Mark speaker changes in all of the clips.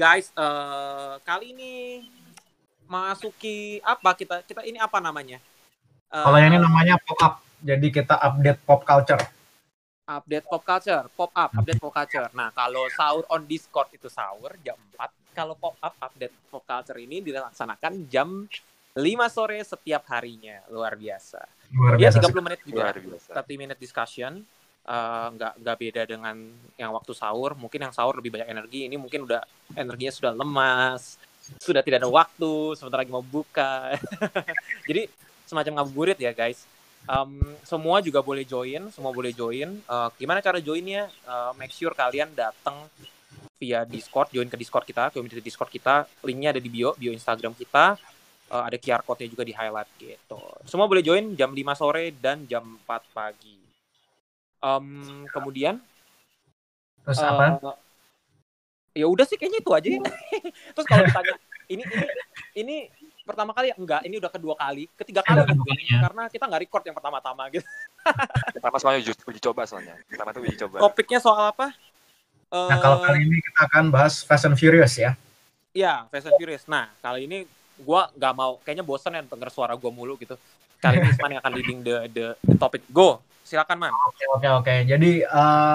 Speaker 1: guys, uh, kali ini masuki apa kita kita ini apa namanya?
Speaker 2: Uh, Kalau ini namanya pop up. Jadi kita update pop culture.
Speaker 1: Update pop culture, pop up, update pop culture. Nah, kalau sahur on Discord itu sahur jam 4. Kalau pop up update pop culture ini dilaksanakan jam 5 sore setiap harinya. Luar biasa. Luar biasa. Dia 30 menit juga. Luar biasa. 30 minute discussion. Uh, nggak nggak beda dengan yang waktu sahur. Mungkin yang sahur lebih banyak energi. Ini mungkin udah energinya sudah lemas, sudah tidak ada waktu, sebentar lagi mau buka. Jadi semacam ngabuburit ya guys. Um, semua juga boleh join semua boleh join. Uh, gimana cara joinnya? Uh, make sure kalian datang via Discord join ke Discord kita community Discord kita. Linknya ada di bio bio Instagram kita. Uh, ada QR code-nya juga di highlight gitu. Semua boleh join jam 5 sore dan jam 4 pagi um, kemudian
Speaker 2: terus apa?
Speaker 1: ya udah sih kayaknya itu aja ya. terus kalau ditanya ini ini ini pertama kali? Enggak ini udah kedua kali. Ketiga kali. gitu, karena kita nggak record yang pertama-tama gitu.
Speaker 3: Pertama soalnya uji, uji coba soalnya. Pertama tuh uji coba.
Speaker 1: Topiknya soal apa?
Speaker 2: Nah uh, kalau kali ini kita akan bahas Fast and Furious ya.
Speaker 1: Iya, Fast and Furious. Nah, kali ini gue nggak mau, kayaknya bosan ya denger suara gue mulu gitu. Kali ini Isman yang akan leading the, the, the topic. Go, silakan Man.
Speaker 2: Oke, oke, oke. Jadi, uh,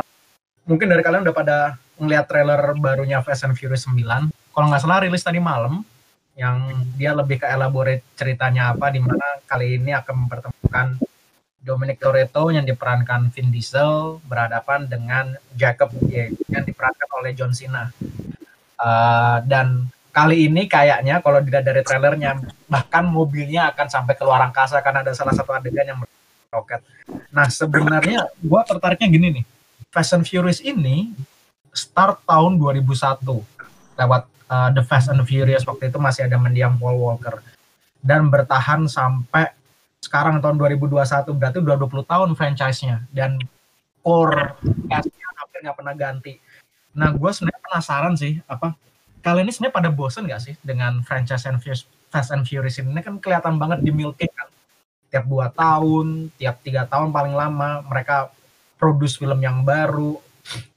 Speaker 2: mungkin dari kalian udah pada ngeliat trailer barunya Fast and Furious 9. Kalau nggak salah rilis tadi malam yang dia lebih ke elaborate ceritanya apa di mana kali ini akan mempertemukan Dominic Toretto yang diperankan Vin Diesel berhadapan dengan Jacob yang diperankan oleh John Cena. Uh, dan kali ini kayaknya kalau dilihat dari trailernya bahkan mobilnya akan sampai ke luar angkasa karena ada salah satu adegan yang roket. Nah sebenarnya gue tertariknya gini nih, Fast and Furious ini start tahun 2001 lewat uh, The Fast and Furious waktu itu masih ada mendiang Paul Walker. Dan bertahan sampai sekarang tahun 2021 berarti udah 20 tahun franchise-nya. Dan core cast-nya hampir nggak pernah ganti. Nah, gue sebenarnya penasaran sih apa kalian ini sebenarnya pada bosen gak sih dengan franchise and Furious, Fast and Furious ini? Kan kelihatan banget di milking kan tiap dua tahun, tiap tiga tahun paling lama mereka produce film yang baru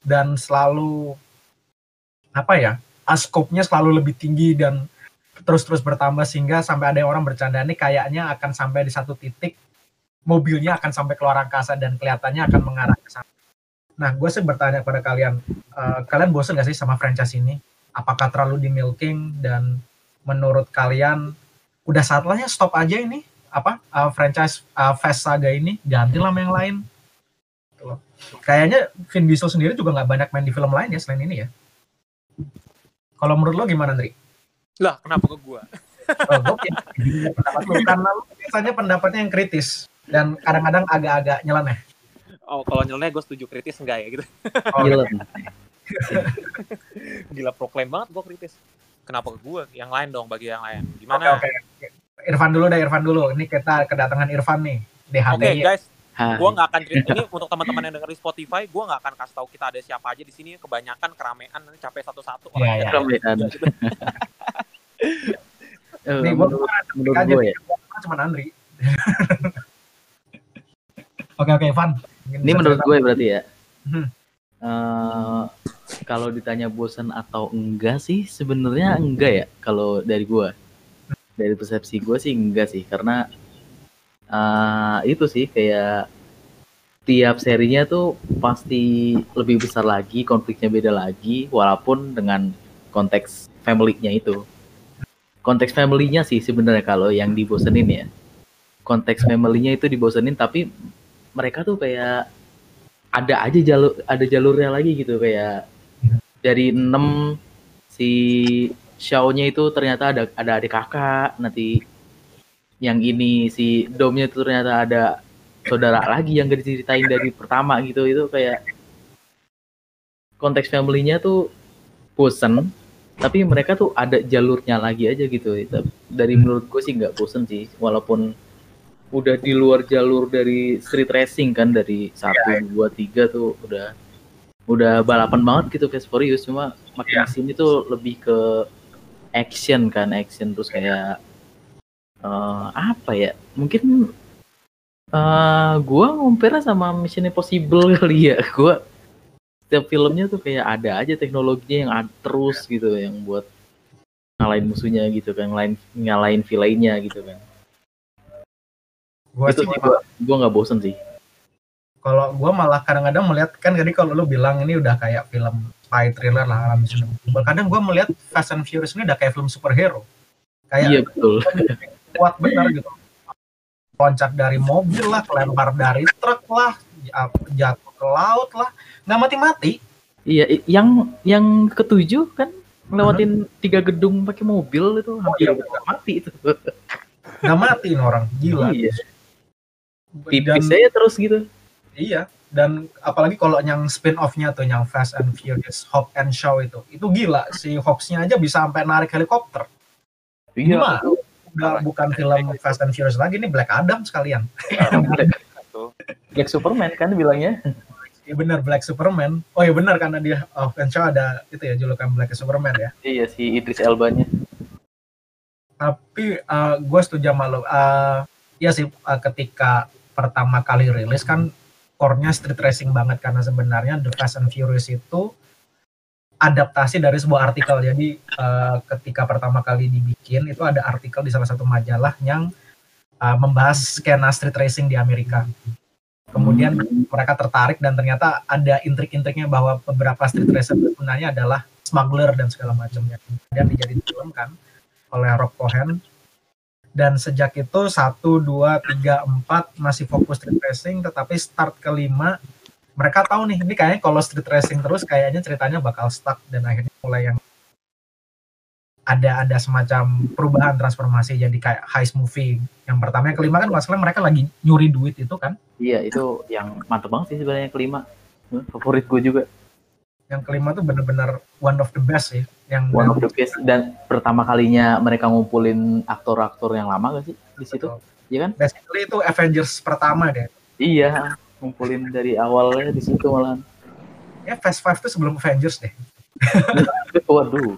Speaker 2: dan selalu apa ya skopnya selalu lebih tinggi dan terus-terus bertambah sehingga sampai ada orang bercanda nih kayaknya akan sampai di satu titik mobilnya akan sampai keluar angkasa dan kelihatannya akan mengarah ke sana. Nah, gue sih bertanya kepada kalian, uh, kalian bosan gak sih sama franchise ini? Apakah terlalu di milking dan menurut kalian udah saatnya stop aja ini apa uh, franchise uh, Fast Saga ini ganti lah yang lain? Kayaknya Vin Diesel sendiri juga nggak banyak main di film lain ya selain ini ya. Kalau menurut lo gimana, Andri?
Speaker 1: Lah, kenapa ke gua?
Speaker 2: Oh, pendapat lo karena lo biasanya pendapatnya yang kritis dan kadang-kadang agak-agak nyeleneh.
Speaker 1: Oh, kalau nyeleneh gue setuju kritis enggak ya gitu. Oh, Gila. Gila proklaim banget gue kritis. Kenapa ke gue? Yang lain dong bagi yang lain. Gimana?
Speaker 2: Oke, okay, okay. Irfan dulu deh, Irfan dulu. Ini kita kedatangan Irfan nih.
Speaker 1: Oke, okay, guys. Gue nggak akan cerita ini untuk teman-teman yang dengerin Spotify, gue nggak akan kasih tahu kita ada siapa aja di sini. Kebanyakan keramaian nanti capek satu-satu
Speaker 2: orang. Iya, keramaian. Nih, gue menurut gue ya. Cuma Andri. Oke oke, Van.
Speaker 4: Ini menurut gue berarti ya. Uh, kalau ditanya bosan atau enggak sih, sebenarnya enggak ya. Kalau dari gue, dari persepsi gue sih enggak sih, karena uh, itu sih kayak tiap serinya tuh pasti lebih besar lagi, konfliknya beda lagi, walaupun dengan konteks family-nya itu. Konteks family-nya sih sebenarnya kalau yang dibosenin ya. Konteks family-nya itu dibosenin, tapi mereka tuh kayak ada aja jalur ada jalurnya lagi gitu kayak dari enam si show-nya itu ternyata ada ada adik kakak nanti yang ini si domnya itu ternyata ada saudara lagi yang gak diceritain dari pertama gitu itu kayak konteks family-nya tuh bosen tapi mereka tuh ada jalurnya lagi aja gitu dari menurut gue sih nggak bosen sih walaupun udah di luar jalur dari street racing kan dari satu iya. dua tiga tuh udah udah balapan banget gitu Fast Furious cuma makin yeah. sini tuh lebih ke action kan action terus kayak uh, apa ya mungkin uh, gua ngomper sama Mission Impossible kali ya gua setiap filmnya tuh kayak ada aja teknologinya yang ad- terus gitu yang buat ngalahin musuhnya gitu kan, ngalahin ngalahin villainnya gitu kan.
Speaker 2: Gua
Speaker 4: itu
Speaker 2: sih
Speaker 4: gua gua nggak bosen sih.
Speaker 2: Kalau gua malah kadang-kadang melihat kan tadi kalau lu bilang ini udah kayak film spy thriller lah alam Impossible. Kadang gua melihat Fast and Furious ini udah kayak film superhero. Kayak
Speaker 4: Iya betul.
Speaker 2: kuat benar gitu. Loncat dari mobil lah, kelempar dari truk lah, jatuh ke laut lah, nggak mati-mati.
Speaker 4: Iya, yang yang ketujuh kan ngelewatin tiga gedung pakai mobil itu hampir
Speaker 2: iya,
Speaker 4: nggak mati itu.
Speaker 2: Nggak mati ini orang, gila.
Speaker 4: Iya. Tipis aja terus gitu.
Speaker 2: Iya, dan apalagi kalau yang spin off-nya tuh yang Fast and Furious Hobbs and Shaw itu, itu gila si Hobbs-nya aja bisa sampai narik helikopter.
Speaker 4: Iya.
Speaker 2: Cuma, udah bukan film Fast and Furious lagi, ini Black Adam sekalian.
Speaker 3: Tuh.
Speaker 4: Black Superman kan bilangnya.
Speaker 2: Iya benar Black Superman. Oh iya benar karena dia Hobbs and Shaw ada itu ya julukan Black Superman ya.
Speaker 4: Iya si Idris Elbanya.
Speaker 2: Tapi gue setuju sama lo. Uh, iya sih uh, ketika pertama kali rilis kan core-nya street racing banget karena sebenarnya The Fast and Furious itu adaptasi dari sebuah artikel. Jadi eh, ketika pertama kali dibikin itu ada artikel di salah satu majalah yang eh, membahas skena street racing di Amerika. Kemudian mereka tertarik dan ternyata ada intrik-intriknya bahwa beberapa street racer sebenarnya adalah smuggler dan segala macamnya. Kemudian dijadiin film kan oleh Rob Cohen. Dan sejak itu satu, dua, tiga, empat masih fokus street racing, tetapi start kelima mereka tahu nih ini kayaknya kalau street racing terus kayaknya ceritanya bakal stuck dan akhirnya mulai yang ada ada semacam perubahan transformasi jadi kayak heist movie yang pertama yang kelima kan masalah mereka lagi nyuri duit itu kan
Speaker 4: Iya itu yang mantep banget sih sebenarnya kelima. Favorit gue juga.
Speaker 2: yang kelima tuh bener-bener one of the best sih yang
Speaker 4: One of the best dan pertama kalinya mereka ngumpulin aktor-aktor yang lama gak sih di situ? Iya kan?
Speaker 2: basically itu Avengers pertama deh
Speaker 4: Iya, ngumpulin dari awalnya di situ malahan.
Speaker 2: ya Fast Five tuh sebelum Avengers deh
Speaker 4: Waduh.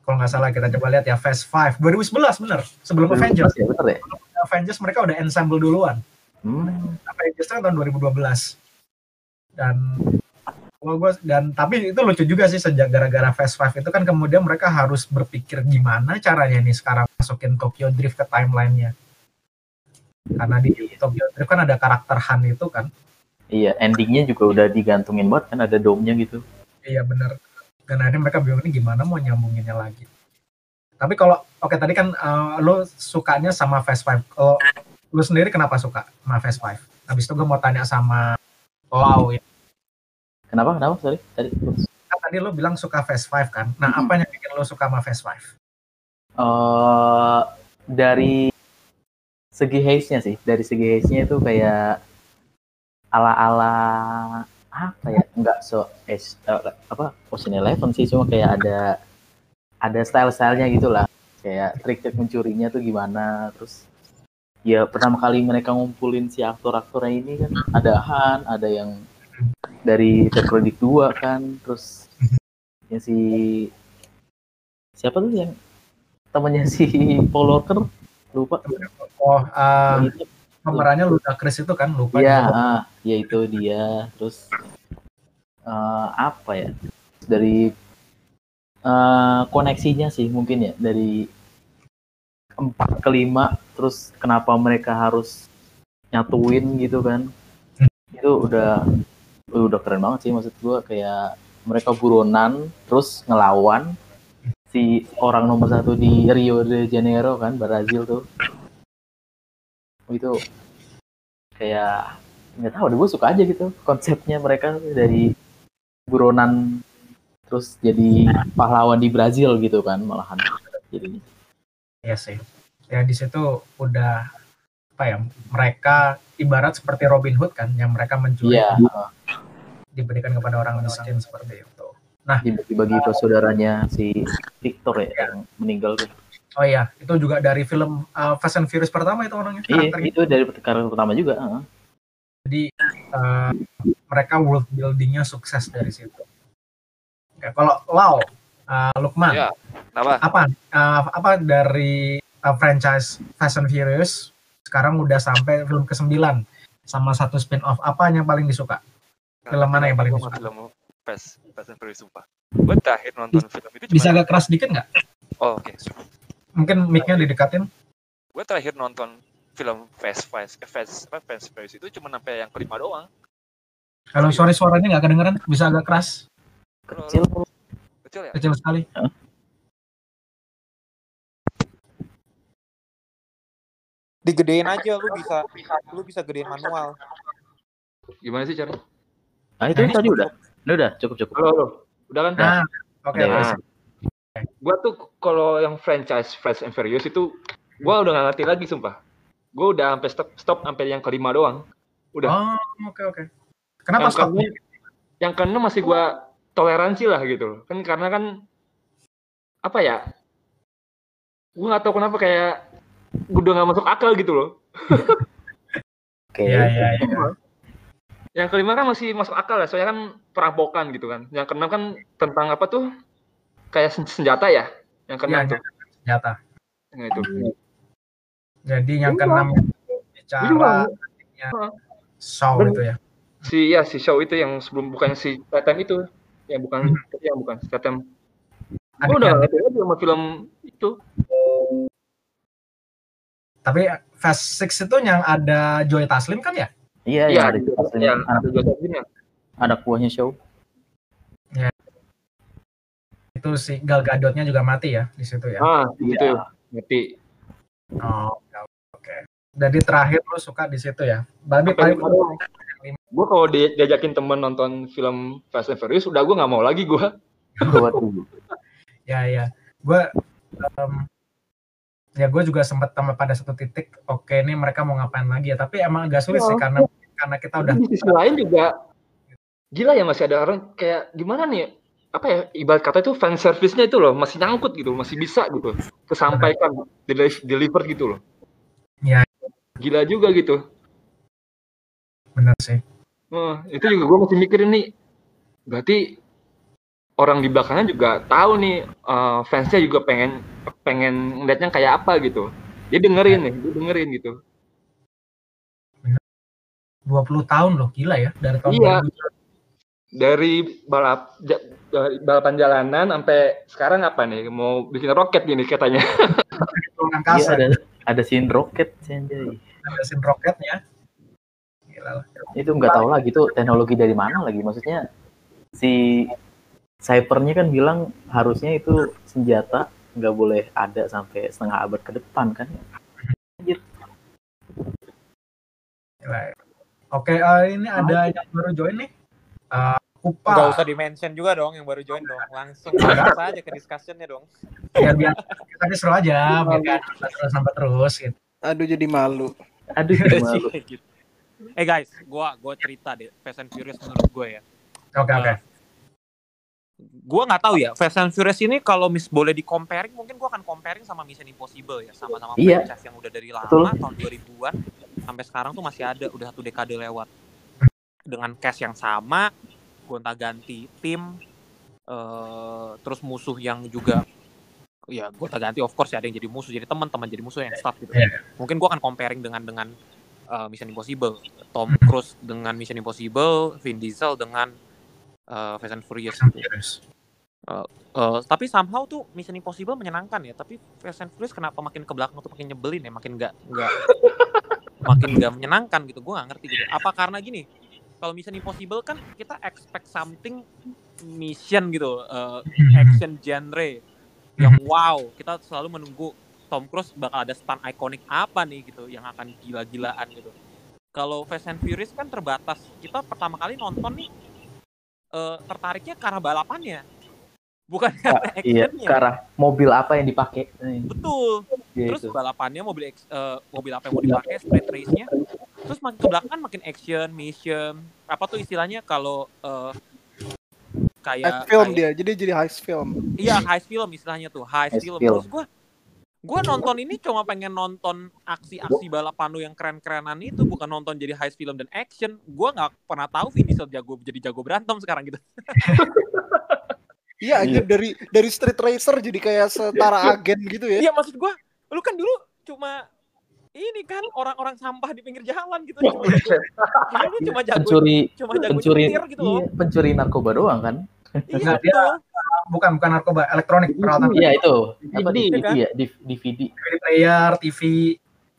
Speaker 2: kalau nggak salah kita coba lihat ya Fast Five 2011 bener sebelum Avengers
Speaker 4: ya, bener ya?
Speaker 2: Avengers mereka udah ensemble duluan
Speaker 4: Hmm.
Speaker 2: Avengers tahun 2012 dan kalau gua dan tapi itu lucu juga sih sejak gara-gara Fast Five itu kan kemudian mereka harus berpikir gimana caranya nih sekarang masukin Tokyo Drift ke timelinenya. Karena di Tokyo Drift kan ada karakter Han itu kan.
Speaker 4: Iya, endingnya juga udah digantungin banget kan ada dome-nya gitu.
Speaker 2: iya bener. Dan akhirnya mereka bingung ini gimana mau nyambunginnya lagi? Tapi kalau oke tadi kan eh, lo sukanya sama Fast Five. Kalau lo sendiri kenapa suka sama Fast Five? Habis itu gue mau tanya sama Lau ya
Speaker 4: Kenapa? Kenapa? Sorry, tadi.
Speaker 2: kan tadi lo bilang suka Fast Five kan nah
Speaker 4: Mm-mm.
Speaker 2: apa yang bikin lo suka sama Fast Five
Speaker 4: eh dari segi haze-nya sih, dari segi haze-nya itu kayak ala-ala apa ya? Enggak so es eh, apa Ocean Eleven sih, cuma kayak ada ada style-stylenya gitu lah. Kayak trik-trik mencurinya tuh gimana, terus ya pertama kali mereka ngumpulin si aktor-aktornya ini kan ada Han, ada yang dari Credit 2 kan, terus yang si siapa tuh yang temannya si Paul Walker? Lupa.
Speaker 2: Oh
Speaker 4: itu.
Speaker 2: pemerannya Ludacris itu kan lupa
Speaker 4: ya
Speaker 2: juga.
Speaker 4: ah, ya itu dia. Terus eh, apa ya? Dari eh, koneksinya sih mungkin ya dari empat ke lima terus kenapa mereka harus nyatuin gitu kan? Itu udah udah keren banget sih maksud gua. Kayak mereka buronan terus ngelawan si orang nomor satu di Rio de Janeiro kan Brazil tuh. Itu kayak nggak tahu deh gue suka aja gitu konsepnya mereka dari buronan terus jadi pahlawan di Brazil gitu kan malahan jadi
Speaker 2: Iya sih. Ya di situ udah apa ya mereka ibarat seperti Robin Hood kan yang mereka mencuri
Speaker 4: iya.
Speaker 2: diberikan kepada orang miskin seperti itu.
Speaker 4: Dibagi-bagi ke saudaranya si Victor ya yang meninggal tuh.
Speaker 2: Oh iya itu juga dari film uh, Fast and Furious pertama itu orangnya
Speaker 4: iya itu dari karakter pertama juga heeh.
Speaker 2: jadi uh, mereka world buildingnya sukses dari situ. Ya, kalau Lau uh, Lukman
Speaker 3: Ya, kenapa?
Speaker 2: apa uh, apa dari uh, franchise Fast and Furious sekarang udah sampai film ke-9 sama satu spin off apa yang paling disuka Film mana yang paling disuka?
Speaker 3: Film Fast, Fast and Furious sumpah. Gue terakhir nonton film itu
Speaker 2: Bisa agak keras dikit nggak?
Speaker 3: Oh, oke.
Speaker 2: Mungkin mic-nya didekatin.
Speaker 3: Gue terakhir nonton film Fast Fast eh, Fast apa Fast and Furious itu cuma sampai yang kelima doang.
Speaker 2: Kalau sorry suaranya nggak kedengeran, bisa agak keras,
Speaker 4: Kecil.
Speaker 3: Kecil ya?
Speaker 2: kecil sekali.
Speaker 1: Digedein aja lu bisa lu bisa gedein manual.
Speaker 5: Gimana sih cara?
Speaker 4: Ah itu tadi udah. Ini udah cukup cukup.
Speaker 5: Halo, halo. Udah kan?
Speaker 2: Nah, oke. Oke.
Speaker 5: Nah, gua tuh kalau yang franchise Fast and Furious itu gua udah gak ngerti lagi sumpah. Gua udah sampai stop stop sampai yang kelima doang. Udah.
Speaker 2: Oh, oke oke. Kenapa
Speaker 5: yang
Speaker 2: stop?
Speaker 5: keenam, yang keenam masih gua toleransi lah gitu loh. Kan karena kan apa ya? Gua nggak tahu kenapa kayak udah nggak masuk akal gitu loh.
Speaker 4: Oke.
Speaker 2: Iya iya iya.
Speaker 5: Yang kelima kan masih masuk akal ya, soalnya kan perampokan gitu kan. Yang keenam kan tentang apa tuh? Kayak sen- senjata ya? Yang keenam
Speaker 2: Iya,
Speaker 5: tuh.
Speaker 2: Senjata.
Speaker 5: Yang itu.
Speaker 2: Jadi yang
Speaker 5: Iya.
Speaker 2: keenam
Speaker 5: Iya.
Speaker 2: bicara show
Speaker 5: Ben-
Speaker 2: itu ya.
Speaker 5: Si ya si show itu yang sebelum bukan si Tatum itu. Ya bukan yang bukan si Tatum. Gue udah lagi sama film itu.
Speaker 2: Tapi Fast Six itu yang ada Joy Taslim kan ya?
Speaker 4: Iya,
Speaker 5: Iya,
Speaker 4: yang ada
Speaker 5: ada
Speaker 4: Taslim,
Speaker 5: yang ada Joseph Jin ya.
Speaker 4: anak buahnya show.
Speaker 2: Itu si Gal Gadotnya juga mati ya di situ ya.
Speaker 5: Ah, gitu.
Speaker 4: Iya.
Speaker 5: Ngerti.
Speaker 2: Oh, oke. Jadi terakhir lu suka di situ ya. Babi paling.
Speaker 5: Gue kalau di- diajakin temen nonton film Fast and Furious, udah gue nggak mau lagi gue.
Speaker 2: Ya ya. Gue ya gue juga sempat tambah pada satu titik. Oke, ini mereka mau ngapain lagi ya? Tapi emang agak sulit sih
Speaker 5: Oh.
Speaker 2: karena karena kita udah
Speaker 5: Di sisi lain juga gila ya masih ada orang kayak gimana nih? Apa ya ibarat kata itu fan service-nya itu loh masih nyangkut gitu, masih bisa gitu kesampaikan deli- deliver gitu loh.
Speaker 2: Iya.
Speaker 5: Gila juga gitu.
Speaker 2: bener sih.
Speaker 5: Oh, itu juga gue masih mikirin nih. Berarti orang di belakangnya juga tahu nih eh, fansnya juga pengen pengen ngeliatnya kayak apa gitu. Dia dengerin nih, dia dengerin gitu.
Speaker 2: 20 tahun loh, gila ya dari tahun
Speaker 5: Iya.
Speaker 2: 2000.
Speaker 5: Dari balap ja- dari balapan jalanan sampai sekarang apa nih? Mau bikin roket gini katanya.
Speaker 2: Turun
Speaker 4: Iya,
Speaker 2: angkasa,
Speaker 4: ada ada scene roket
Speaker 2: ada mesin roketnya. Gila lah.
Speaker 4: Itu nggak tahu lagi tuh teknologi dari mana lagi. Maksudnya si Cybernya kan bilang harusnya itu senjata nggak boleh ada sampai setengah abad ke depan kan.
Speaker 2: Gila. Oke, eh, ini ada yang baru join nih. Eh, Kupa.
Speaker 1: Gak usah di-mention juga dong yang baru join dong. Langsung bahas aja ke discussion-nya dong.
Speaker 2: biar biar kita seru aja biar kan terus sampai terus gitu
Speaker 6: Aduh jadi malu.
Speaker 4: Aduh, malu.
Speaker 1: Gitu. Eh guys, gua gua cerita deh Fast and Furious menurut gue ya.
Speaker 2: oke oke
Speaker 1: Gua nggak tahu ya Fast and Furious ini kalau mis boleh di comparing mungkin gua akan comparing sama Mission Impossible ya sama-sama
Speaker 4: Iya.
Speaker 1: franchise yang udah dari lama
Speaker 4: Betul.
Speaker 1: tahun 2000-an sampai sekarang tuh masih ada udah satu dekade lewat dengan cast yang sama gonta-ganti tim eh terus musuh yang juga ya gonta-ganti of course ya ada yang jadi musuh jadi teman-teman jadi musuh yang staff gitu
Speaker 2: Iya.
Speaker 1: mungkin gua akan comparing dengan dengan eh, Mission Impossible Tom Cruise dengan Mission Impossible Vin Diesel dengan eh, Fast and Furious gitu.
Speaker 2: Serius.
Speaker 1: Eh, tapi somehow tuh Mission Impossible menyenangkan ya tapi Fast and Furious kenapa makin ke belakang tuh makin nyebelin ya makin nggak nggak makin nggak menyenangkan gitu gue nggak ngerti gitu apa karena gini kalau Mission Impossible kan kita expect something mission gitu eh, action genre yang wow kita selalu menunggu Tom Cruise bakal ada stunt ikonik apa nih gitu yang akan gila-gilaan gitu kalau Fast and Furious kan terbatas kita pertama kali nonton nih eh, tertariknya ke arah balapannya bukan karena
Speaker 4: Iya,
Speaker 1: actionnya
Speaker 4: ke arah mobil apa yang dipakai.
Speaker 1: Betul terus
Speaker 4: Gitu.
Speaker 1: balapannya mobil eh, mobil apa yang mau dipakai street race-nya terus makin ke belakang kan makin action mission apa tuh istilahnya kalau eh, kayak
Speaker 6: Heist film
Speaker 1: kayak-
Speaker 6: dia, jadi jadi heist film.
Speaker 1: iya heist film istilahnya tuh heist,
Speaker 4: Heist
Speaker 1: film.
Speaker 4: film.
Speaker 1: terus gue gue nonton ini cuma pengen nonton aksi-aksi balapan lu yang keren-kerenan itu bukan nonton jadi heist film dan action gue nggak pernah tahu Vin Diesel jago jadi jago berantem sekarang gitu
Speaker 6: Iya, anjir dari dari street racer jadi kayak setara agen gitu ya.
Speaker 1: iya maksud gue lu kan dulu cuma ini kan orang-orang sampah di pinggir jalan gitu cuma jago, cuma jago
Speaker 4: Pencuri
Speaker 1: cuma jago
Speaker 4: pencuri
Speaker 1: nyetir gitu loh.
Speaker 4: iya, pencuri narkoba doang kan?
Speaker 1: Iya
Speaker 2: Nah, dia- bukan bukan narkoba elektronik peralatan
Speaker 4: Iya itu. Apa
Speaker 3: DVD,
Speaker 4: DVD
Speaker 1: kan?
Speaker 4: ya? DVD.
Speaker 2: DVD player TV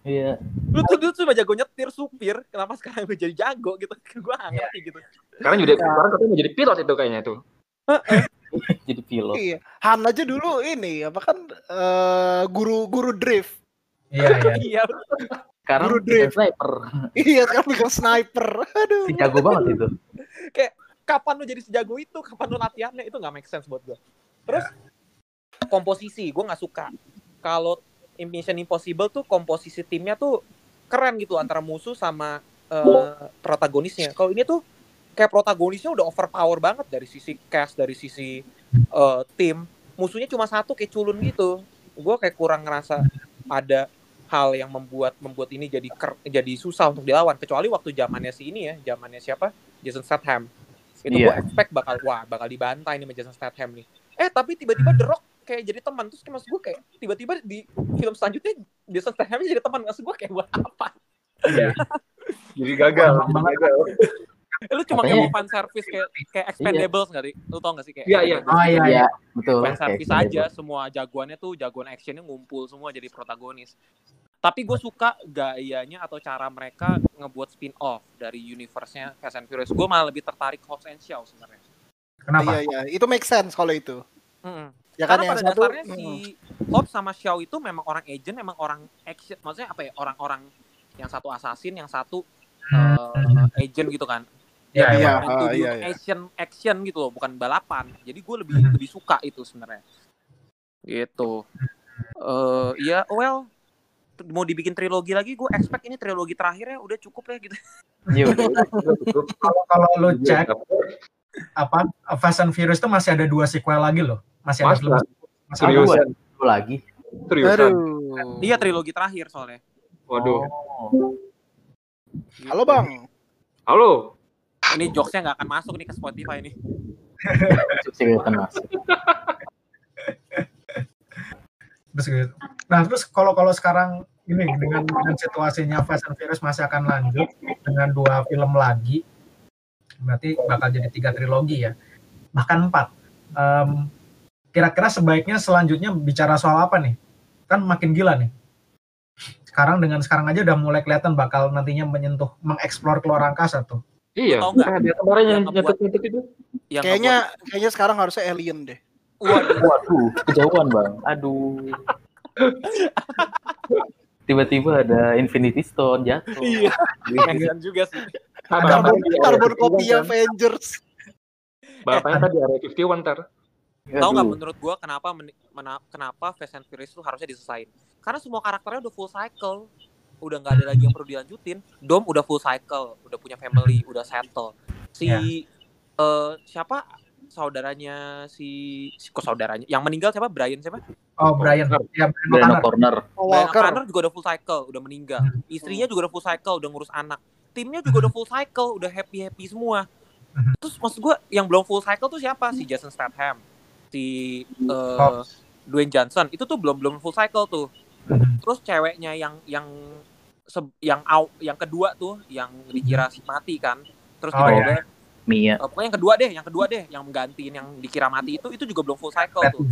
Speaker 4: Iya.
Speaker 1: Lu tuh dulu cuma jago nyetir supir, kenapa sekarang lu jadi jago gitu? Gua nggak ngerti gitu.
Speaker 5: Sekarang jadi sekarang katanya mau jadi pilot itu kayaknya tuh.
Speaker 4: Jadi pilot.
Speaker 6: Iya. Han aja dulu ini apa kan eh, guru guru drift.
Speaker 2: iya iya
Speaker 1: Iya.
Speaker 4: Sekarang
Speaker 6: Guru
Speaker 4: bukan
Speaker 6: drift.
Speaker 4: sniper.
Speaker 6: Iya sekarang bikin sniper. Aduh.
Speaker 4: Si jago banget itu.
Speaker 1: Kapan lu jadi sejago itu? Kapan lu latihannya? Itu nggak make sense buat gua. Terus komposisi, gua nggak suka. Kalau Mission Impossible tuh komposisi timnya tuh keren gitu antara musuh sama eh, protagonisnya. Kalau ini tuh kayak protagonisnya udah overpower banget dari sisi cast, dari sisi eh, tim. Musuhnya cuma satu kayak culun gitu. Gue kayak kurang ngerasa ada hal yang membuat membuat ini jadi ker- jadi susah untuk dilawan. Kecuali waktu zamannya si ini ya, zamannya siapa? Jason Statham. Itu gue
Speaker 4: Iya.
Speaker 1: expect bakal wah bakal dibantai nih sama Jason Statham nih. Eh tapi tiba-tiba The Rock kayak jadi teman terus kayak maksud gue kayak tiba-tiba di film selanjutnya Jason Statham jadi teman maksud gue kayak buat apa?
Speaker 2: iya
Speaker 5: Jadi gagal. Gagal.
Speaker 1: Eh, lu cuma
Speaker 4: Katanya-
Speaker 1: kayak mau fan service kayak kayak Expendables nggak sih? Lu tau gak sih kayak
Speaker 5: Iya, iya.
Speaker 2: Oh iya iya
Speaker 4: Iya, betul.
Speaker 1: fan service aja semua jagoannya tuh jagoan actionnya ngumpul semua jadi protagonis tapi gue suka gayanya atau cara mereka ngebuat spin off dari universe-nya Fast and Furious gue malah lebih tertarik Hobbs and Shaw sebenarnya
Speaker 2: kenapa
Speaker 6: Iya iya. Itu make sense kalau itu.
Speaker 1: Mm-mm.
Speaker 6: Ya kan
Speaker 1: karena
Speaker 6: yang
Speaker 1: pada
Speaker 6: satu.
Speaker 1: dasarnya
Speaker 6: mm.
Speaker 1: si Hobbs sama Shaw itu memang orang agent memang orang action maksudnya apa ya orang-orang yang satu assassin yang satu uh, agent gitu kan
Speaker 2: Iya,
Speaker 1: Yang
Speaker 6: iya. Ah,
Speaker 1: do
Speaker 6: iya, iya.
Speaker 1: action action gitu loh bukan balapan jadi gue lebih
Speaker 2: Hmm.
Speaker 1: lebih suka itu sebenarnya gitu eh iya well t- mau dibikin trilogi lagi gue expect ini trilogi terakhirnya udah cukup ya gitu
Speaker 4: Iya, udah.
Speaker 2: kalau kalau lu
Speaker 5: Iya,
Speaker 2: cek apa Fast and Furious itu masih ada dua sequel lagi loh masih ada
Speaker 5: Masa?
Speaker 2: belum masih ada dua.
Speaker 4: Lagi.
Speaker 5: Seriusan.
Speaker 1: Iya trilogi terakhir soalnya
Speaker 5: Waduh.
Speaker 4: Oh.
Speaker 1: Gitu.
Speaker 6: Halo Bang.
Speaker 5: Halo.
Speaker 1: ini jokesnya nggak akan masuk nih ke Spotify nih
Speaker 4: masuk.
Speaker 2: gitu. Nah terus kalau kalau sekarang ini dengan dengan situasinya Fast and Furious masih akan lanjut dengan dua film lagi, berarti bakal jadi tiga trilogi ya, bahkan empat. Em, kira-kira sebaiknya selanjutnya bicara soal apa nih? Kan makin gila nih. Sekarang dengan sekarang aja udah mulai kelihatan bakal nantinya menyentuh mengeksplor keluar angkasa tuh.
Speaker 5: Iya. Nah, kemarin yang itu.
Speaker 1: yang
Speaker 6: Kayaknya kayaknya sekarang harusnya alien deh.
Speaker 1: waduh
Speaker 4: Waduh, kejauhan bang. Aduh. Tiba-tiba ada Infinity Stone jatuh.
Speaker 1: iya kasihan juga sih
Speaker 5: Ada
Speaker 6: Karbon, kopi
Speaker 5: Iya, kan?
Speaker 6: Avengers.
Speaker 5: Balapannya tadi area 51 ntar.
Speaker 1: Tahu nggak menurut gua kenapa mena- kenapa Fast and Furious itu harusnya diselesain? Karena semua karakternya udah full cycle. Udah nggak ada lagi yang perlu dilanjutin. Dom udah full cycle, udah punya family, udah settle. Si
Speaker 2: Ya.
Speaker 1: eh, siapa saudaranya si, si kok saudaranya? Yang meninggal siapa? Brian siapa?
Speaker 2: Oh Brian, ya Brian O'Connor.
Speaker 6: Oh,
Speaker 1: Brian. O'Connor juga udah full cycle udah meninggal.
Speaker 2: Hmm.
Speaker 1: istrinya juga udah full cycle udah ngurus anak. Timnya juga udah full cycle udah happy happy semua.
Speaker 2: Hmm.
Speaker 1: terus maksud gua yang belum full cycle tuh siapa? Si Jason Statham. Si eh,
Speaker 2: Hobbs.
Speaker 1: Dwayne Johnson. Itu tuh belum belum full cycle tuh. Terus ceweknya yang yang se- yang au, yang kedua tuh yang dikira si mati kan. Terus
Speaker 2: Oh,
Speaker 1: tiba-tiba
Speaker 4: Mia.
Speaker 1: eh, pokoknya yang kedua deh yang kedua deh yang menggantiin yang dikira mati itu itu juga belum full cycle tuh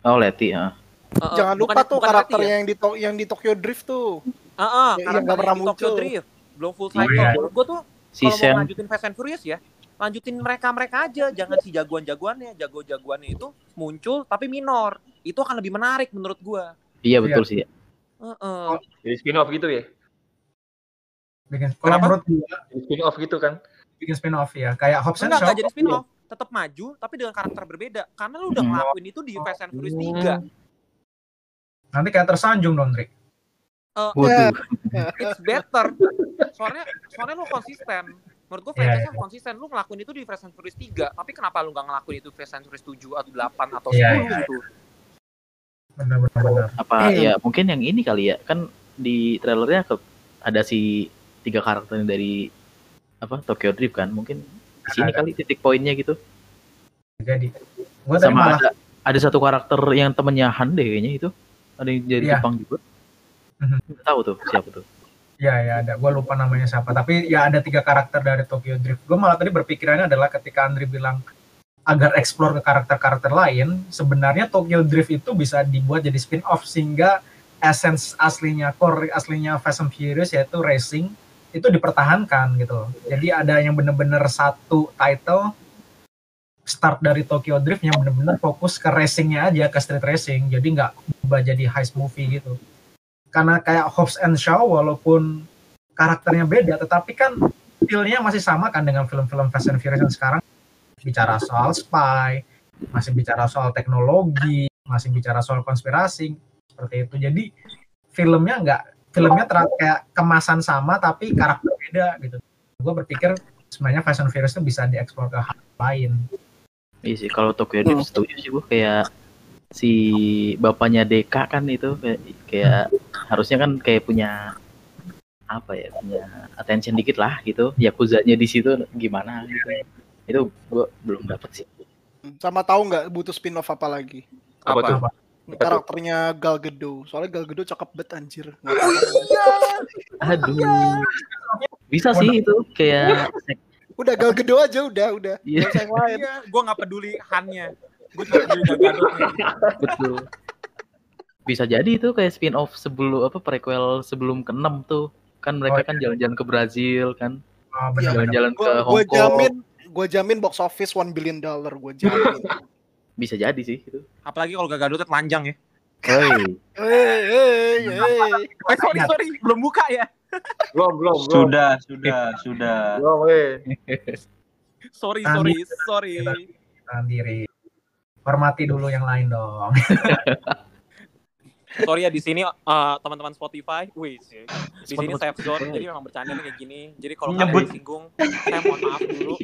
Speaker 4: Oh, Letty. ah.
Speaker 1: Eh, eh,
Speaker 6: Jangan lupa
Speaker 1: bukannya-
Speaker 6: tuh
Speaker 1: bukan
Speaker 6: karakter
Speaker 1: Letty ya?
Speaker 6: yang di To- yang di Tokyo Drift tuh.
Speaker 1: Heeh,
Speaker 6: yang
Speaker 1: karakter
Speaker 6: nggak pernah
Speaker 1: yang di Tokyo
Speaker 6: muncul.
Speaker 1: Drift belum full
Speaker 2: Oh,
Speaker 1: cycle
Speaker 2: iya.
Speaker 1: menurut gua tuh
Speaker 4: Si
Speaker 1: kalau mau lanjutin Fast and Furious ya lanjutin mereka mereka aja jangan si jagoan-jagoannya jago-jagoannya itu muncul tapi minor itu akan lebih menarik menurut gua
Speaker 4: Iya betul sih.
Speaker 1: Heeh.
Speaker 5: Jadi spin off gitu ya.
Speaker 2: Bikin, kalau
Speaker 1: Kenapa?
Speaker 2: menurut gua
Speaker 5: Jadi spin off gitu kan.
Speaker 2: Bikin spin off ya, kayak Hobbs and Shaw.
Speaker 1: jadi spin off. Tetap maju tapi dengan karakter berbeda. Karena lu udah
Speaker 4: Hmm.
Speaker 1: ngelakuin itu di Fast and Furious 3.
Speaker 5: Hmm.
Speaker 2: Nanti kayak tersanjung dong, Drik.
Speaker 4: Waduh.
Speaker 1: It's better. Soalnya soalnya lu konsisten. Menurut gua
Speaker 2: Iya,
Speaker 1: franchise konsisten. Lu ngelakuin itu di Fast and Furious 3, tapi kenapa lu nggak ngelakuin itu di Fast and Furious 7 atau 8 atau 10
Speaker 2: Iya, iya.
Speaker 1: gitu?
Speaker 2: Benar-benar. benar.
Speaker 4: Apa
Speaker 6: Eh.
Speaker 4: ya mungkin yang ini kali ya kan di trailernya ke, ada si tiga karakter dari apa Tokyo Drift kan mungkin di sini
Speaker 2: Ada.
Speaker 4: kali titik poinnya gitu
Speaker 2: Jadi, gua tadi
Speaker 4: sama
Speaker 2: malah
Speaker 4: ada ada satu karakter yang temennya Han deh kayaknya itu ada yang dari
Speaker 2: Iya.
Speaker 4: Jepang juga Tahu tuh siapa tuh?
Speaker 2: Ya, ya ada. Gue lupa namanya siapa. Tapi ya ada tiga karakter dari Tokyo Drift. Gue malah tadi berpikirannya adalah ketika Andri bilang agar explore ke karakter-karakter lain, sebenarnya Tokyo Drift itu bisa dibuat jadi spin-off sehingga essence aslinya, core aslinya Fast and Furious yaitu racing itu dipertahankan gitu. loh. Jadi ada yang bener-bener satu title start dari Tokyo Drift yang bener-bener fokus ke racingnya aja, ke street racing. Jadi nggak berubah jadi heist movie gitu. Karena kayak Hobbs and Shaw walaupun karakternya beda, tetapi kan feel-nya masih sama kan dengan film-film Fast and Furious yang sekarang bicara soal spy, masih bicara soal teknologi, masih bicara soal konspirasi seperti itu. Jadi filmnya nggak filmnya ter- kayak kemasan sama tapi karakter beda gitu. Gue berpikir sebenarnya and Furious itu bisa dieksplor ke hal lain.
Speaker 4: Iya sih kalau Tokyo Drift setuju sih gue kayak si bapaknya Deka kan itu kayak, kayak harusnya kan kayak punya apa ya punya attention dikit lah gitu yakuzanya di situ gimana gitu itu gue belum dapet sih
Speaker 6: Sama tahu nggak butuh spin-off apa lagi?
Speaker 5: Apa tuh?
Speaker 6: Karakternya Gal Gadot. Soalnya Gal Gadot cakep banget anjir.
Speaker 4: aduh bisa sih itu kayak
Speaker 6: Udah Gal Gadot aja udah, udah.
Speaker 4: Iya.
Speaker 6: Nggak usah yang lain.
Speaker 1: Iya, gue nggak peduli Han-nya. Gue cuma peduli Gadotnya.
Speaker 4: betul bisa jadi itu kayak spin off sebelum apa prequel sebelum ke 6 tuh kan mereka
Speaker 2: Oh, iya.
Speaker 4: kan jalan-jalan ke Brazil kan
Speaker 2: Oh, benar-benar.
Speaker 4: jalan-jalan ke Hong
Speaker 6: gue
Speaker 4: Kong
Speaker 6: jamin, gue jamin box office 1 billion dollar, gue jamin.
Speaker 4: bisa jadi sih itu
Speaker 1: Apalagi kalau Gadotnya telanjang ya.
Speaker 6: Hei, hei, hei.
Speaker 1: Eh, sorry, sorry. Belum buka ya.
Speaker 5: Belum, belum, belum.
Speaker 7: Sudah, sudah, sudah.
Speaker 5: Belum, weh.
Speaker 1: Sorry, sorry, sorry.
Speaker 2: Tahan diri. Hormati dulu yang lain dong.
Speaker 1: Sorry ya di sini eh, teman-teman Spotify, wih sih. Di sini safe zone, jadi memang bercanda kayak gini. Jadi kalau
Speaker 7: Nyebut.
Speaker 1: kalian disinggung, saya mohon maaf dulu.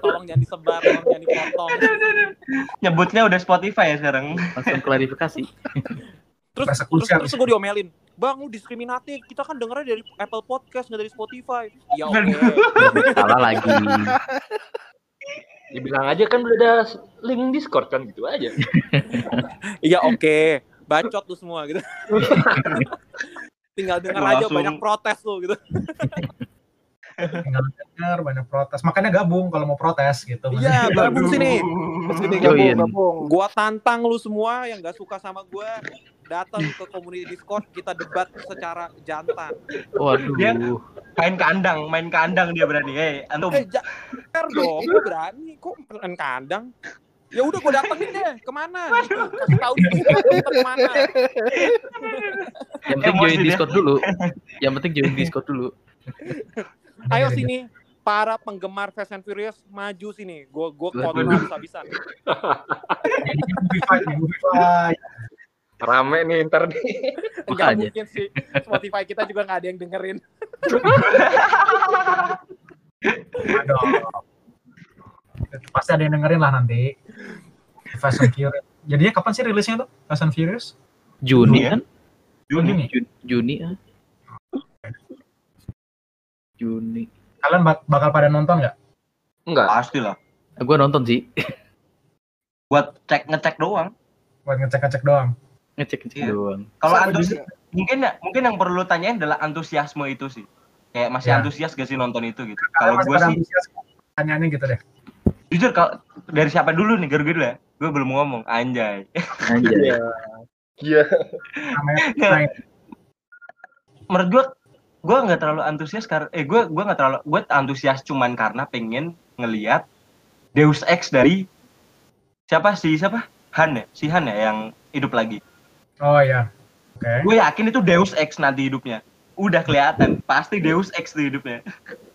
Speaker 1: Tolong jangan disebar, tolong jangan dipotong.
Speaker 7: Nyebutnya udah Spotify ya sekarang.
Speaker 4: langsung klarifikasi
Speaker 1: Terus terus, terus gue diomelin. Bang, lu diskriminatif. Kita kan dengernya dari Apple Podcast, nggak dari Spotify. Ya oke.
Speaker 4: salah lagi
Speaker 5: Dibilang aja kan udah ada link Discord kan gitu aja.
Speaker 1: Iya oke. Bacot tuh semua gitu. Tinggal denger aja
Speaker 7: Langsung.
Speaker 1: banyak protes tuh gitu.
Speaker 2: Tinggal denger banyak protes. Makanya gabung kalau mau protes gitu.
Speaker 1: Iya, gabung sini.
Speaker 6: Sini gabung, gabung.
Speaker 1: Gua tantang lu semua yang gak suka sama gua datang ke komunitas Discord kita debat secara jantan.
Speaker 4: waduh
Speaker 7: Dia- Main kandang, main kandang dia berani. Eh, antum.
Speaker 1: Eh, jangan dong, berani kok main kandang. Ya udah gua datengin deh, ke mana? Gitu. Kasih tahu di Discord kita ke mana.
Speaker 4: yang penting join
Speaker 7: dia.
Speaker 4: discord dulu yang penting join discord dulu
Speaker 1: Ayo sini para penggemar Fast and Furious maju sini. Gua gua
Speaker 4: Waduh.
Speaker 1: konten habis-habisan.
Speaker 5: Rame nih ntar nih.
Speaker 1: Enggak
Speaker 4: Makanya.
Speaker 1: mungkin sih. Spotify kita juga nggak ada yang dengerin.
Speaker 2: Aduh. Pasti ada yang dengerin lah nanti. Fast and Furious. Jadinya kapan sih rilisnya tuh? Fast and Furious?
Speaker 4: Juni
Speaker 7: ya?
Speaker 4: kan
Speaker 2: Juni nih.
Speaker 4: Juni, Juni ah. Juni
Speaker 2: Kalian bak- bakal pada nonton nggak?
Speaker 5: Enggak.
Speaker 7: Pasti lah.
Speaker 4: gue nonton sih
Speaker 7: Buat cek ngecek doang.
Speaker 2: Buat ngecek-ngecek doang.
Speaker 4: ngecek ngecek
Speaker 7: Iya.
Speaker 4: doang
Speaker 7: Kalau antusias,
Speaker 6: juga.
Speaker 7: mungkin ya, mungkin yang perlu lu tanyain adalah antusiasme itu sih. Kayak masih
Speaker 2: Ya.
Speaker 7: antusias gak sih nonton itu gitu. Kalau gue sih,
Speaker 2: antusias tanyaannya gitu deh.
Speaker 7: Jujur kalau dari siapa dulu nih, gue dulu ya. Gue belum ngomong, anjay.
Speaker 4: anjay
Speaker 5: Iya. Iya.
Speaker 2: Night.
Speaker 7: Menurut gue, gue nggak terlalu antusias karena, eh gue gue nggak terlalu, gue antusias cuman karena pengen ngelihat Deus Ex dari siapa sih siapa Han ya, si Han ya yang hidup lagi.
Speaker 2: Oh ya. Oke.
Speaker 7: Gue yakin itu Deus Ex nanti hidupnya. Udah kelihatan, pasti Deus Ex tuh hidupnya.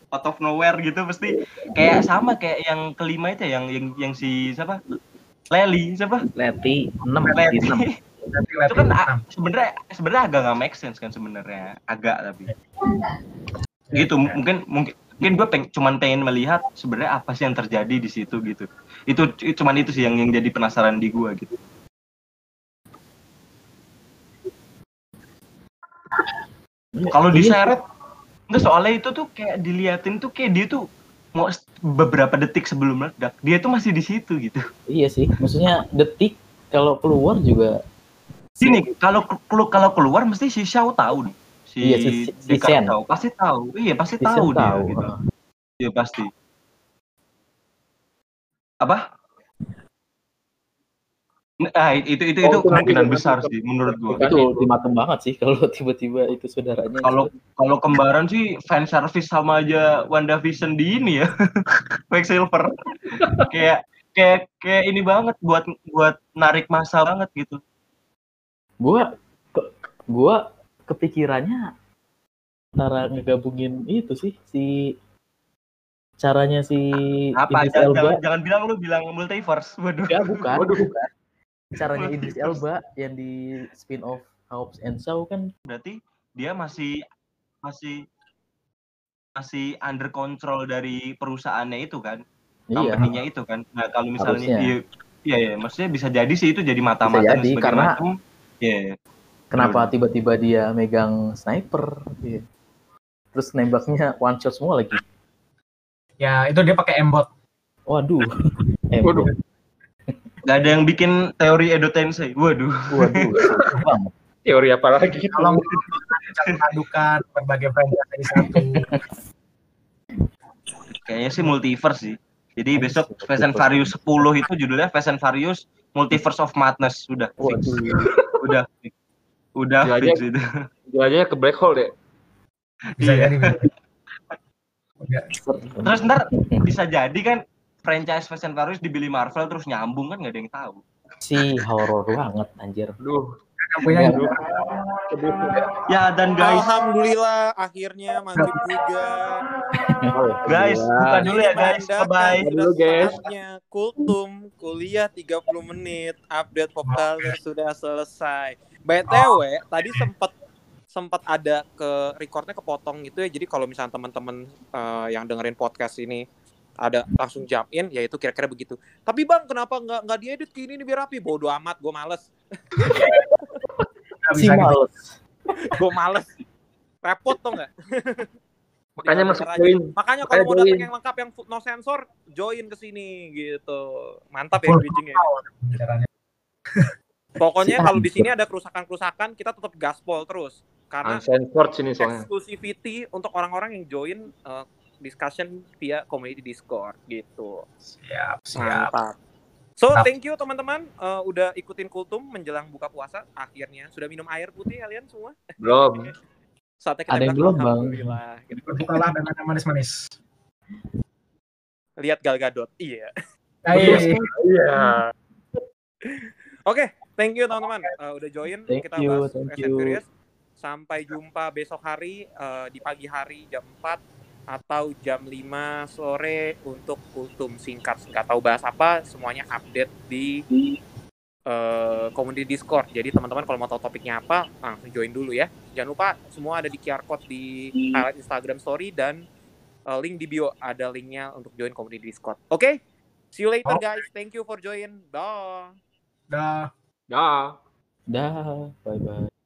Speaker 7: Out of nowhere gitu pasti kayak sama kayak yang kelima itu ya, yang yang yang si siapa? Lely siapa?
Speaker 4: Leti 6
Speaker 7: Lely.
Speaker 4: di 6
Speaker 2: Nanti
Speaker 7: itu kan sebenarnya sebenarnya agak nggak make sense kan sebenarnya agak tapi gitu mungkin mungkin mungkin gue peng, cuman pengen melihat sebenarnya apa sih yang terjadi di situ gitu itu itu- cuman itu sih yang yang jadi penasaran di gue gitu kalau diseret enggak soalnya itu tuh kayak diliatin tuh kayak dia tuh mau beberapa detik sebelum meledak dia tuh masih di situ gitu
Speaker 4: iya sih maksudnya detik kalau keluar juga
Speaker 7: Sini kalau kalau kalau keluar mesti si Xiao tahu nih. Si,
Speaker 4: Iya, si- si- si Shen.
Speaker 7: tahu, pasti tahu. Iya, pasti
Speaker 4: Si
Speaker 7: tahu
Speaker 4: Shen
Speaker 7: dia
Speaker 4: tahu.
Speaker 7: gitu. Iya, pasti. Apa? Ah, itu itu itu
Speaker 5: Oh, itu
Speaker 7: kemungkinan
Speaker 5: nanti
Speaker 7: besar
Speaker 5: itu.
Speaker 7: sih menurut gua.
Speaker 4: Itu
Speaker 5: itu.
Speaker 4: ultimatum banget sih kalau tiba-tiba itu saudaranya.
Speaker 7: Kalau kalau kembaran sih fan service sama aja WandaVision di ini ya. Quicksilver. kayak kayak kayak ini banget buat buat narik masa banget gitu.
Speaker 4: gua ke- gua kepikirannya cara ngegabungin itu sih si caranya si
Speaker 7: Apa jangan,
Speaker 4: Elba
Speaker 7: jangan, jangan bilang lu bilang multiverse. Waduh.
Speaker 4: Enggak, bukan,
Speaker 5: Waduh.
Speaker 4: bukan. Caranya Idris Elba yang di spin off Hobbs and Shaw kan
Speaker 7: Berarti dia masih masih masih under control dari perusahaannya itu kan,
Speaker 4: iya
Speaker 7: company-nya itu kan. Nah, kalau misalnya
Speaker 4: Harusnya.
Speaker 7: iya iya iya, maksudnya bisa jadi sih itu jadi mata-mata
Speaker 4: jadi, karena-
Speaker 7: macam. Iya.
Speaker 4: kenapa tiba-tiba dia megang sniper Iya. terus nembaknya one shot semua lagi
Speaker 2: Ya itu dia pakai embot.
Speaker 4: waduh eh,
Speaker 5: Waduh.
Speaker 7: Gak ada yang bikin teori Edo Tensei. Waduh.
Speaker 4: waduh.
Speaker 5: Teori apa lagi?
Speaker 2: Kalau bisa mengadukan berbagai franchise jadi satu.
Speaker 7: Kayaknya sih multiverse sih. Jadi besok. Fast and Furious 10 itu judulnya Fast and Furious Multiverse of Madness. Udah fix.
Speaker 4: waduh
Speaker 7: Udah fix. Udah
Speaker 5: Ya,
Speaker 7: fix
Speaker 5: aja.
Speaker 7: itu.
Speaker 5: Ke black hole deh.
Speaker 2: Bisa
Speaker 7: Iya.
Speaker 2: jadi.
Speaker 7: Terus ntar bisa jadi kan franchise Fast and Furious dibeli Marvel terus nyambung kan nggak ada yang tahu.
Speaker 4: si horor banget anjir
Speaker 2: yang punya
Speaker 4: Ya,
Speaker 2: juga.
Speaker 7: Ya dan guys,
Speaker 1: Alhamdulillah akhirnya maghrib juga.
Speaker 7: guys buka dulu ya guys. Bye
Speaker 5: Dulu, guys.
Speaker 1: Kultum kuliah 30 menit. Update pop culture sudah selesai. BTW tadi sempat sempat ada ke recordnya kepotong gitu ya. Jadi kalau misalnya teman-teman eh, yang dengerin podcast ini ada langsung jump in, ya itu kira-kira begitu. Tapi bang, kenapa nggak nggak diedit gini nih biar rapi? Bodoh amat, gue males.
Speaker 4: Si
Speaker 2: bisa gitu.
Speaker 4: males
Speaker 1: Gue males. Repot tuh nggak?
Speaker 5: Makanya masuk join.
Speaker 1: Makanya kalau mau datang yang lengkap yang no sensor, join ke sini gitu. Mantap ya
Speaker 2: Full
Speaker 1: bridging ya.
Speaker 2: Caranya.
Speaker 1: Pokoknya
Speaker 4: Si
Speaker 1: kalau di sini ada kerusakan-kerusakan, kita tetap gaspol terus. Karena
Speaker 5: Uncensored sini soalnya.
Speaker 1: exclusivity untuk orang-orang yang join uh, discussion via community Discord gitu.
Speaker 2: Siap, siap.
Speaker 1: Mantap. So,
Speaker 2: Mantap.
Speaker 1: thank you teman-teman uh, udah ikutin Kultum menjelang buka puasa akhirnya. Sudah minum air putih kalian semua?
Speaker 5: Belum.
Speaker 1: Saatnya kita
Speaker 4: Ada yang belum, Bang.
Speaker 1: alhamdulillah. Gitu.
Speaker 2: Berbukalah dengan yang manis-manis.
Speaker 1: Lihat Gal Gadot. Iya.
Speaker 2: Hai.
Speaker 5: Iya.
Speaker 1: Oke, thank you teman-teman Uh, udah join
Speaker 4: Thank
Speaker 1: kita
Speaker 4: you,
Speaker 1: bahas
Speaker 4: thank you.
Speaker 1: Sampai jumpa besok hari uh, di pagi hari jam 4 atau jam 5 sore untuk kultum singkat. Nggak tahu bahas apa, semuanya update di uh, community Discord. Jadi teman-teman kalau mau tahu topiknya apa, langsung join dulu ya. Jangan lupa semua ada di QR code di highlight Instagram story dan uh, link di bio ada linknya untuk join community Discord. Oke? See you later guys. Thank you for join. Dah.
Speaker 2: Dah.
Speaker 5: Dah.
Speaker 4: dah bye bye